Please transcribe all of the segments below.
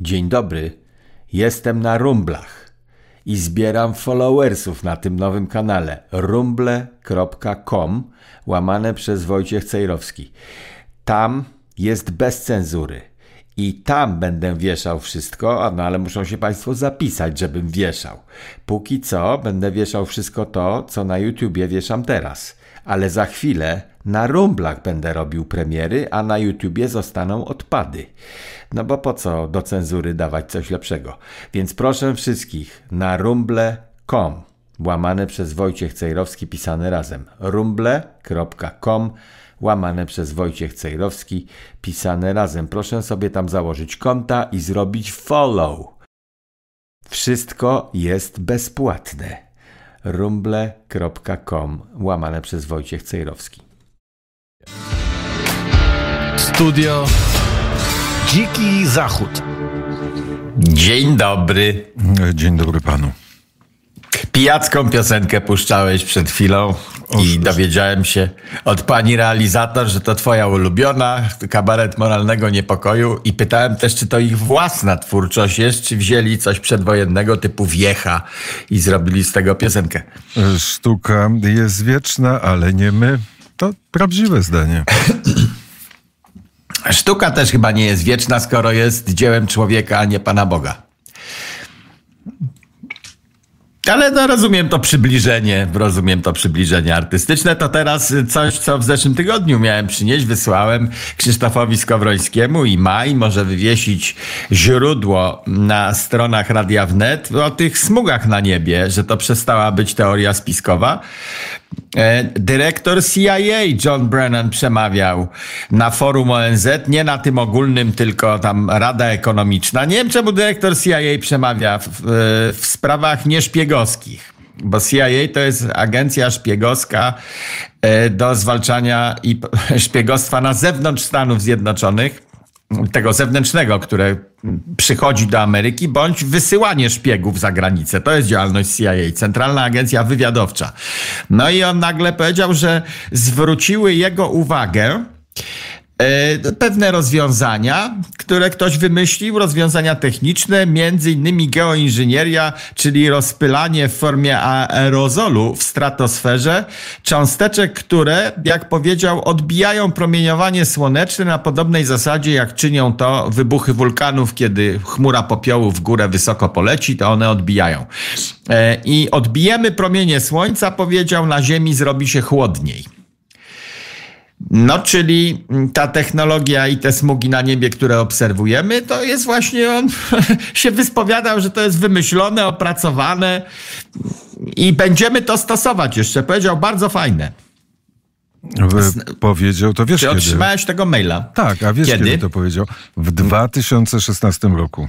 Dzień dobry, jestem na Rumblach i zbieram followersów na tym nowym kanale rumble.com łamane przez Wojciech Cejrowski. Tam jest bez cenzury i tam będę wieszał wszystko, no ale muszą się Państwo zapisać, żebym wieszał. Póki co będę wieszał wszystko to, co na YouTubie wieszam teraz, ale za chwilę na rumblach będę robił premiery, a na YouTubie zostaną odpady. No bo po co do cenzury dawać coś lepszego? Więc proszę wszystkich na rumble.com łamane przez Wojciech Cejrowski pisane razem rumble.com łamane przez Wojciech Cejrowski pisane razem. Proszę sobie tam założyć konta i zrobić follow. Wszystko jest bezpłatne. rumble.com łamane przez Wojciech Cejrowski. Studio Dziki Zachód. Dzień dobry. Dzień dobry panu. Pijacką piosenkę puszczałeś przed chwilą i dowiedziałem się od pani realizator, że to twoja ulubiona, kabaret moralnego niepokoju i pytałem też, czy to ich własna twórczość jest, czy wzięli coś przedwojennego typu wiecha i zrobili z tego piosenkę. Sztuka jest wieczna, ale nie my. To prawdziwe zdanie. Sztuka też chyba nie jest wieczna, skoro jest dziełem człowieka, a nie Pana Boga. Ale no, rozumiem to przybliżenie, rozumiem to przybliżenie artystyczne. To teraz coś, co w zeszłym tygodniu miałem przynieść. Wysłałem Krzysztofowi Skowrońskiemu i Maj może wywiesić źródło na stronach Radia Wnet o tych smugach na niebie, że to przestała być teoria spiskowa. E, dyrektor CIA John Brennan przemawiał na forum ONZ, nie na tym ogólnym, tylko tam Rada Ekonomiczna. Nie wiem, czemu dyrektor CIA przemawia w, w sprawach nieszpiegowskich. Bo CIA to jest agencja szpiegowska e, do zwalczania i szpiegostwa na zewnątrz Stanów Zjednoczonych tego zewnętrznego, które przychodzi do Ameryki, bądź wysyłanie szpiegów za granicę. To jest działalność CIA, Centralna Agencja Wywiadowcza. No i on nagle powiedział, że zwróciły jego uwagę, pewne rozwiązania, które ktoś wymyślił, rozwiązania techniczne, między innymi geoinżynieria, czyli rozpylanie w formie aerozolu w stratosferze cząsteczek, które, jak powiedział, odbijają promieniowanie słoneczne na podobnej zasadzie, jak czynią to wybuchy wulkanów, kiedy chmura popiołu w górę wysoko poleci, to one odbijają. E, I odbijemy promienie słońca, powiedział, na Ziemi zrobi się chłodniej. No, czyli ta technologia i te smugi na niebie, które obserwujemy, to jest właśnie on się wyspowiadał, że to jest wymyślone, opracowane i będziemy to stosować jeszcze. Powiedział bardzo fajne. Powiedział to wiesz Czy kiedy? otrzymałeś tego maila? Tak, a wiesz kiedy, kiedy to powiedział? W 2016 roku.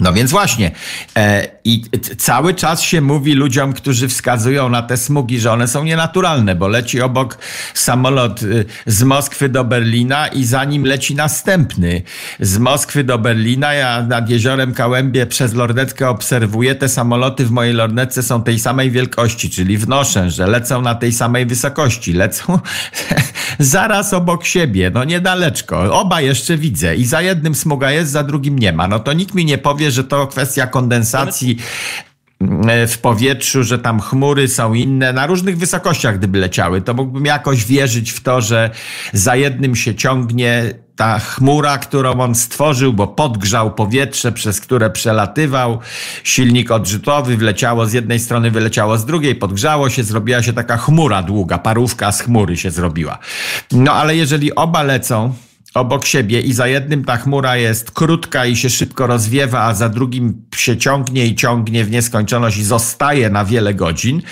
No więc właśnie. E, I cały czas się mówi ludziom, którzy wskazują na te smugi, że one są nienaturalne, bo leci obok samolot y, z Moskwy do Berlina i za nim leci następny. Z Moskwy do Berlina, ja nad jeziorem Kałębie przez lornetkę obserwuję, te samoloty w mojej lornetce są tej samej wielkości, czyli wnoszę, że lecą na tej samej wysokości. Lecą zaraz obok siebie, no niedaleczko. Oba jeszcze widzę i za jednym smuga jest, za drugim nie ma. No to nikt mi nie powie, że to kwestia kondensacji mm, w powietrzu, że tam chmury są inne na różnych wysokościach, gdyby leciały, to mógłbym jakoś wierzyć w to, że za jednym się ciągnie ta chmura, którą on stworzył, bo podgrzał powietrze, przez które przelatywał, silnik odrzutowy, wleciało z jednej strony, wyleciało z drugiej, podgrzało się, zrobiła się taka chmura długa, parówka z chmury się zrobiła. No ale jeżeli oba lecą, obok siebie i za jednym ta chmura jest krótka i się szybko rozwiewa, a za drugim się ciągnie i ciągnie w nieskończoność i zostaje na wiele godzin,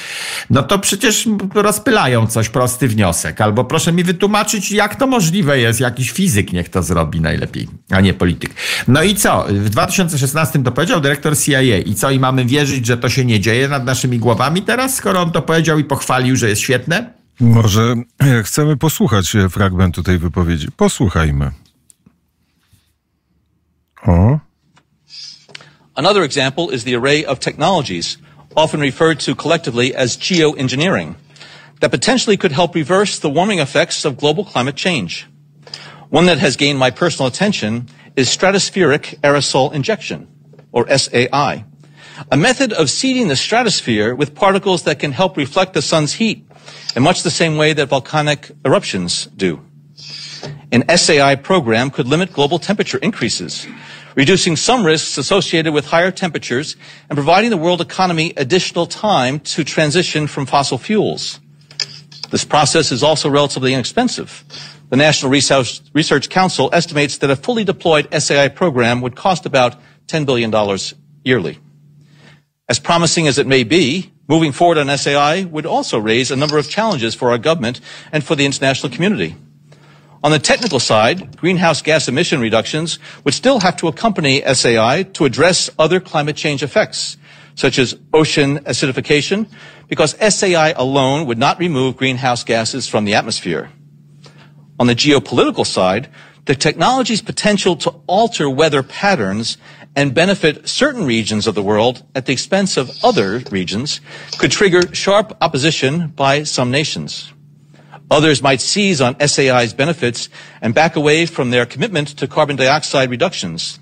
no to przecież rozpylają coś, prosty wniosek. Albo proszę mi wytłumaczyć, jak to możliwe jest, jakiś fizyk niech to zrobi najlepiej, a nie polityk. No i co? W 2016 to powiedział dyrektor CIA i co? I mamy wierzyć, że to się nie dzieje nad naszymi głowami teraz, skoro on to powiedział i pochwalił, że jest świetne? Może chcemy posłuchać fragmentu tej wypowiedzi. Posłuchajmy. O. Another example is the array of technologies, often referred to collectively as geoengineering, that potentially could help reverse the warming effects of global climate change. One that has gained my personal attention is stratospheric aerosol injection, or SAI, a method of seeding the stratosphere with particles that can help reflect the sun's heat in much the same way that volcanic eruptions do. An SAI program could limit global temperature increases, reducing some risks associated with higher temperatures and providing the world economy additional time to transition from fossil fuels. This process is also relatively inexpensive. The National Research, Council estimates that a fully deployed SAI program would cost about $10 billion yearly. As promising as it may be, moving forward on SAI would also raise a number of challenges for our government and for the international community. On the technical side, greenhouse gas emission reductions would still have to accompany SAI to address other climate change effects, such as ocean acidification, because SAI alone would not remove greenhouse gases from the atmosphere. On the geopolitical side, the technology's potential to alter weather patterns and benefit certain regions of the world at the expense of other regions could trigger sharp opposition by some nations. Others might seize on SAI's benefits and back away from their commitment to carbon dioxide reductions.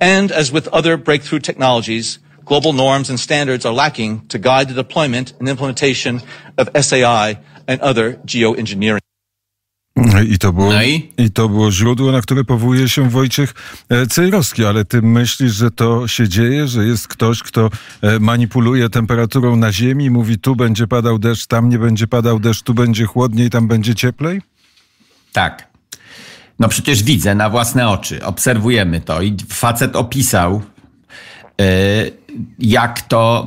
And as with other breakthrough technologies, global norms and standards are lacking to guide the deployment and implementation of SAI and other geoengineering. I to, było, No i? I to było źródło, na które powołuje się Wojciech e, Cejrowski, ale ty myślisz, że to się dzieje, że jest ktoś, kto e, manipuluje temperaturą na ziemi i mówi tu będzie padał deszcz, tam nie będzie padał deszcz, tu będzie chłodniej, tam będzie cieplej? Tak. No przecież widzę na własne oczy, obserwujemy to i facet opisał, y, jak to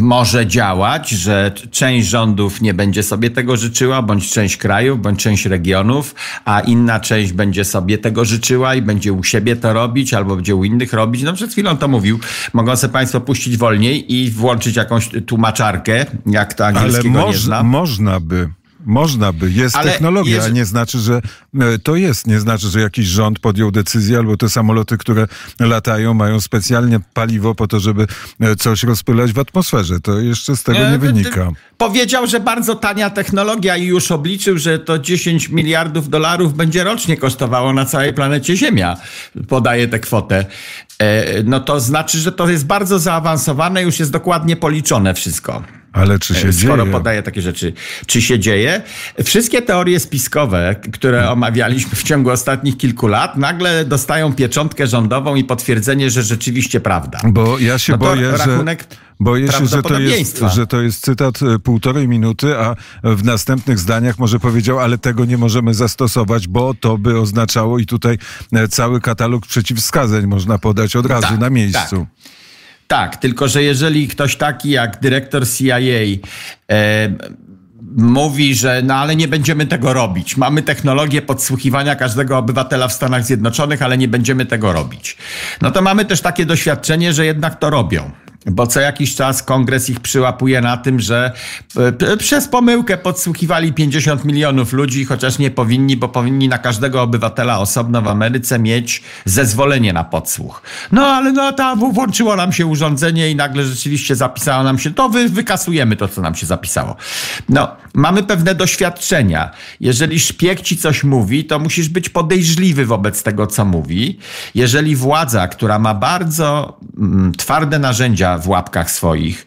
może działać, że część rządów nie będzie sobie tego życzyła, bądź część krajów, bądź część regionów, a inna część będzie sobie tego życzyła i będzie u siebie to robić, albo będzie u innych robić. No przed chwilą to mówił. Mogą sobie Państwo puścić wolniej i włączyć jakąś tłumaczarkę, jak to Ale angielskiego nie moż, znam. można by. Można by. Jest Ale technologia, jeżeli- nie znaczy, że e, to jest. Nie znaczy, że jakiś rząd podjął decyzję, albo te samoloty, które latają, mają specjalnie paliwo po to, żeby e, coś rozpylać w atmosferze. To jeszcze z tego E, nie ty- wynika. Powiedział, że bardzo tania technologia i już obliczył, że to 10 miliardów dolarów będzie rocznie kosztowało na całej planecie Ziemia. Podaje tę kwotę. No to znaczy, że to jest bardzo zaawansowane, już jest dokładnie policzone wszystko. Ale czy się E, Skoro dzieje? podaje takie rzeczy, czy się dzieje? Wszystkie teorie spiskowe, które omawialiśmy w ciągu ostatnich kilku lat, nagle dostają pieczątkę rządową i potwierdzenie, że rzeczywiście prawda. Bo ja się No boję, że, boję się, że to, jest, że to jest cytat e, półtorej minuty, a w następnych zdaniach może powiedział, ale tego nie możemy zastosować, bo to by oznaczało i tutaj e, cały katalog przeciwwskazań można podać od razu Tak, na miejscu. Tak, tylko że jeżeli ktoś taki jak dyrektor CIA e, mówi, że no ale nie będziemy tego robić. Mamy technologię podsłuchiwania każdego obywatela w Stanach Zjednoczonych, ale nie będziemy tego robić. No to mamy też takie doświadczenie, że jednak to robią. Bo co jakiś czas kongres ich przyłapuje na tym, że e, p- przez pomyłkę podsłuchiwali 50 milionów ludzi, chociaż nie powinni, bo powinni na każdego obywatela osobno w Ameryce mieć zezwolenie na podsłuch. No ale no ta włączyło nam się urządzenie i nagle rzeczywiście zapisało nam się, to wy, wykasujemy to, co nam się zapisało. No, mamy pewne doświadczenia. Jeżeli szpieg ci coś mówi, to musisz być podejrzliwy wobec tego, co mówi. Jeżeli władza, która ma bardzo mm, twarde narzędzia w łapkach swoich,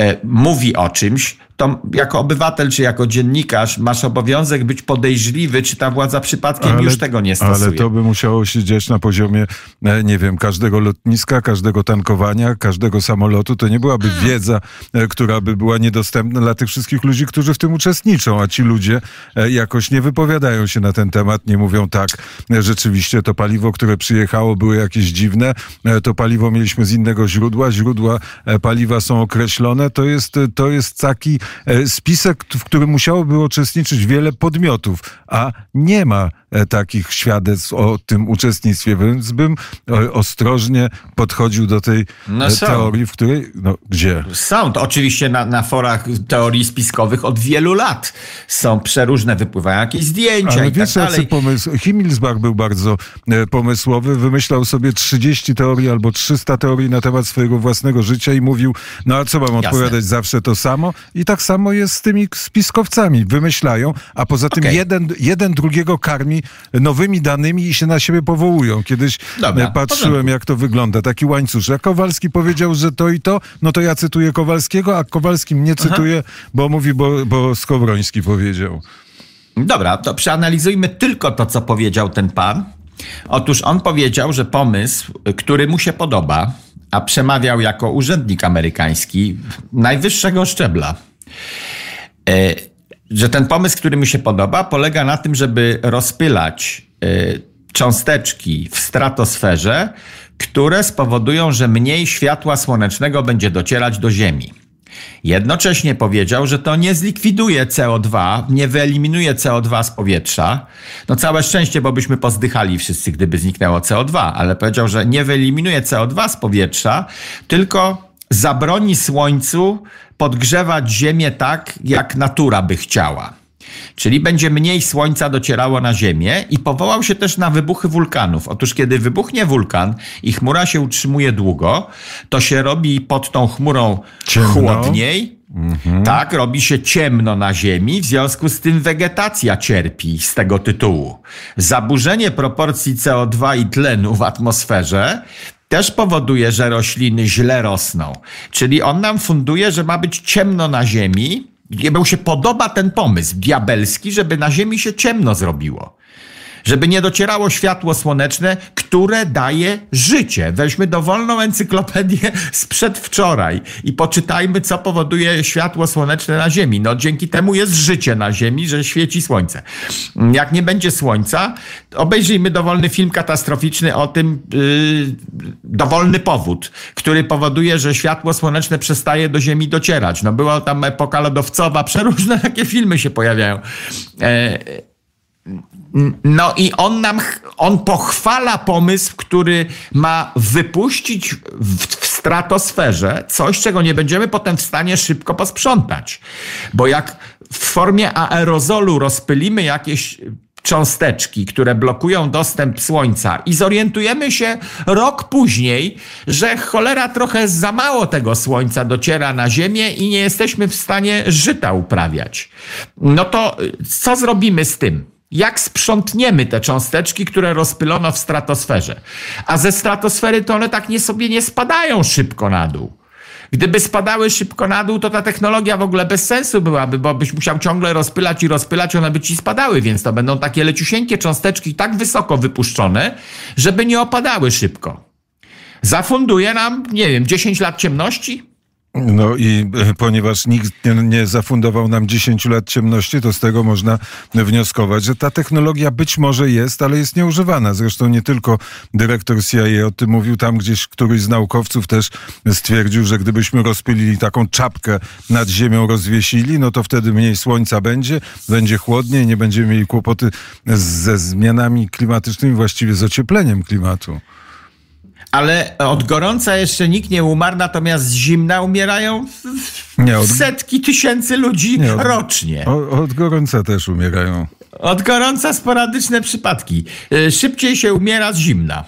e, mówi o czymś, to jako obywatel czy jako dziennikarz masz obowiązek być podejrzliwy, czy ta władza przypadkiem już tego nie stosuje. Ale to by musiało się dziać na poziomie, e, nie wiem, każdego lotniska, każdego tankowania, każdego samolotu. To nie byłaby Hmm. wiedza, e, która by była niedostępna dla tych wszystkich ludzi, którzy w tym uczestniczą, a ci ludzie e, jakoś nie wypowiadają się na ten temat, nie mówią tak, rzeczywiście to paliwo, które przyjechało, było jakieś dziwne, to paliwo mieliśmy z innego źródła, źródła paliwa są określone. To jest, to jest taki spisek, w którym musiałoby uczestniczyć wiele podmiotów, a nie ma e, takich świadectw o tym uczestnictwie, więc bym e, ostrożnie podchodził do tej No e, teorii, w której, no gdzie? Są to oczywiście na, na forach teorii spiskowych od wielu lat. Są przeróżne, wypływają jakieś zdjęcia Ale i tak wiesz, jacy dalej. pomysł... Himmelsbach był bardzo e, pomysłowy, wymyślał sobie 30 teorii albo 300 teorii na temat swojego własnego życia i mówił, no a co mam odpowiadać zawsze to samo? I tak tak samo jest z tymi spiskowcami. Wymyślają, a poza tym Okej. jeden, jeden drugiego karmi nowymi danymi i się na siebie powołują. Kiedyś Dobra, e, patrzyłem, jak to wygląda. Taki łańcusz. Jak Kowalski powiedział, że to i to, no to ja cytuję Kowalskiego, a Kowalskim nie cytuję, bo mówi, bo, bo Skowroński powiedział. Dobra, to przeanalizujmy tylko to, co powiedział ten pan. Otóż on powiedział, że pomysł, który mu się podoba, a przemawiał jako urzędnik amerykański najwyższego szczebla, że ten pomysł, który mi się podoba, polega na tym, żeby rozpylać e, cząsteczki w stratosferze, które spowodują, że mniej światła słonecznego będzie docierać do Ziemi. Jednocześnie powiedział, że to nie zlikwiduje CO2, nie wyeliminuje CO2 z powietrza. No całe szczęście, bo byśmy pozdychali wszyscy, gdyby zniknęło CO2, ale powiedział, że nie wyeliminuje CO2 z powietrza, tylko zabroni Słońcu podgrzewać Ziemię tak, jak natura by chciała. Czyli będzie mniej słońca docierało na Ziemię i powołał się też na wybuchy wulkanów. Otóż kiedy wybuchnie wulkan i chmura się utrzymuje długo, to się robi pod tą chmurą Ciemno. chłodniej. Tak, robi się ciemno na Ziemi, w związku z tym wegetacja cierpi z tego tytułu. Zaburzenie proporcji CO2 i tlenu w atmosferze też powoduje, że rośliny źle rosną. Czyli on nam funduje, że ma być ciemno na Ziemi. Jemu się podoba ten pomysł diabelski, żeby na Ziemi się ciemno zrobiło żeby nie docierało światło słoneczne, które daje życie. Weźmy dowolną encyklopedię sprzed wczoraj i poczytajmy, co powoduje światło słoneczne na Ziemi. No dzięki temu jest życie na Ziemi, że świeci słońce. Jak nie będzie słońca, obejrzyjmy dowolny film katastroficzny o tym, yy, dowolny powód, który powoduje, że światło słoneczne przestaje do Ziemi docierać. No była tam epoka lodowcowa, przeróżne takie filmy się pojawiają. E, no i on nam, on pochwala pomysł, który ma wypuścić w, w stratosferze coś, czego nie będziemy potem w stanie szybko posprzątać. Bo jak w formie aerozolu rozpylimy jakieś cząsteczki, które blokują dostęp słońca i zorientujemy się rok później, że cholera trochę za mało tego słońca dociera na Ziemię i nie jesteśmy w stanie żyta uprawiać. No to y, co zrobimy z tym? Jak sprzątniemy te cząsteczki, które rozpylono w stratosferze? A ze stratosfery to one tak nie sobie nie spadają szybko na dół. Gdyby spadały szybko na dół, to ta technologia w ogóle bez sensu byłaby, bo byś musiał ciągle rozpylać i rozpylać, one by ci spadały, więc to będą takie leciusieńkie cząsteczki tak wysoko wypuszczone, żeby nie opadały szybko. Zafunduje nam, nie wiem, 10 lat ciemności? No i e, ponieważ nikt nie, nie zafundował nam 10 lat ciemności, to z tego można wnioskować, że ta technologia być może jest, ale jest nieużywana. Zresztą nie tylko dyrektor CIA o tym mówił, tam gdzieś któryś z naukowców też stwierdził, że gdybyśmy rozpylili taką czapkę nad ziemią, rozwiesili, no to wtedy mniej słońca będzie, będzie chłodniej, nie będziemy mieli kłopoty ze zmianami klimatycznymi, właściwie z ociepleniem klimatu. Ale od gorąca jeszcze nikt nie umarł, natomiast z zimna umierają Nie, od- setki tysięcy ludzi Nie, od- rocznie. O, od gorąca też umierają. Od gorąca sporadyczne przypadki. Y, Szybciej się umiera z zimna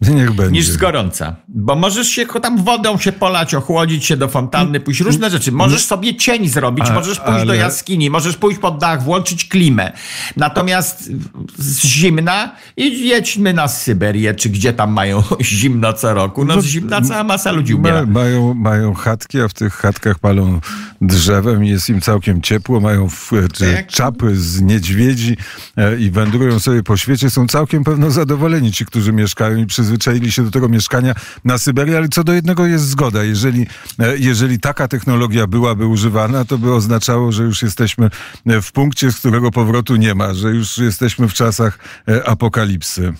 Niech będzie. niż z gorąca. Bo możesz się tam wodą się polać, ochłodzić się do fontanny, pójść różne rzeczy. Możesz sobie cień zrobić, A- możesz pójść do ale- jaskini, możesz pójść pod dach, włączyć klimę. Natomiast z zimna i jedźmy na Syberię, czy gdzie tam mają zimno co roku. No z zimna cała masa ludzi umiera. Ma, mają, mają chatki, a w tych chatkach palą drzewem i jest im całkiem ciepło. Mają w, czy Tak. czapy z niedźwiedzi e, i wędrują sobie po świecie. Są całkiem pewno zadowoleni ci, którzy mieszkają i przyzwyczaili się do tego mieszkania na Syberii. Ale co do jednego jest zgoda. Jeżeli, e, jeżeli taka technologia byłaby używana, to by oznaczało, że już jesteśmy e, w punkcie, z którego powrotu nie ma, że już jesteśmy w czasach e, apokalipsy.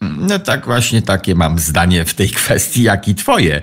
No tak, właśnie takie mam zdanie w tej kwestii, jak i twoje.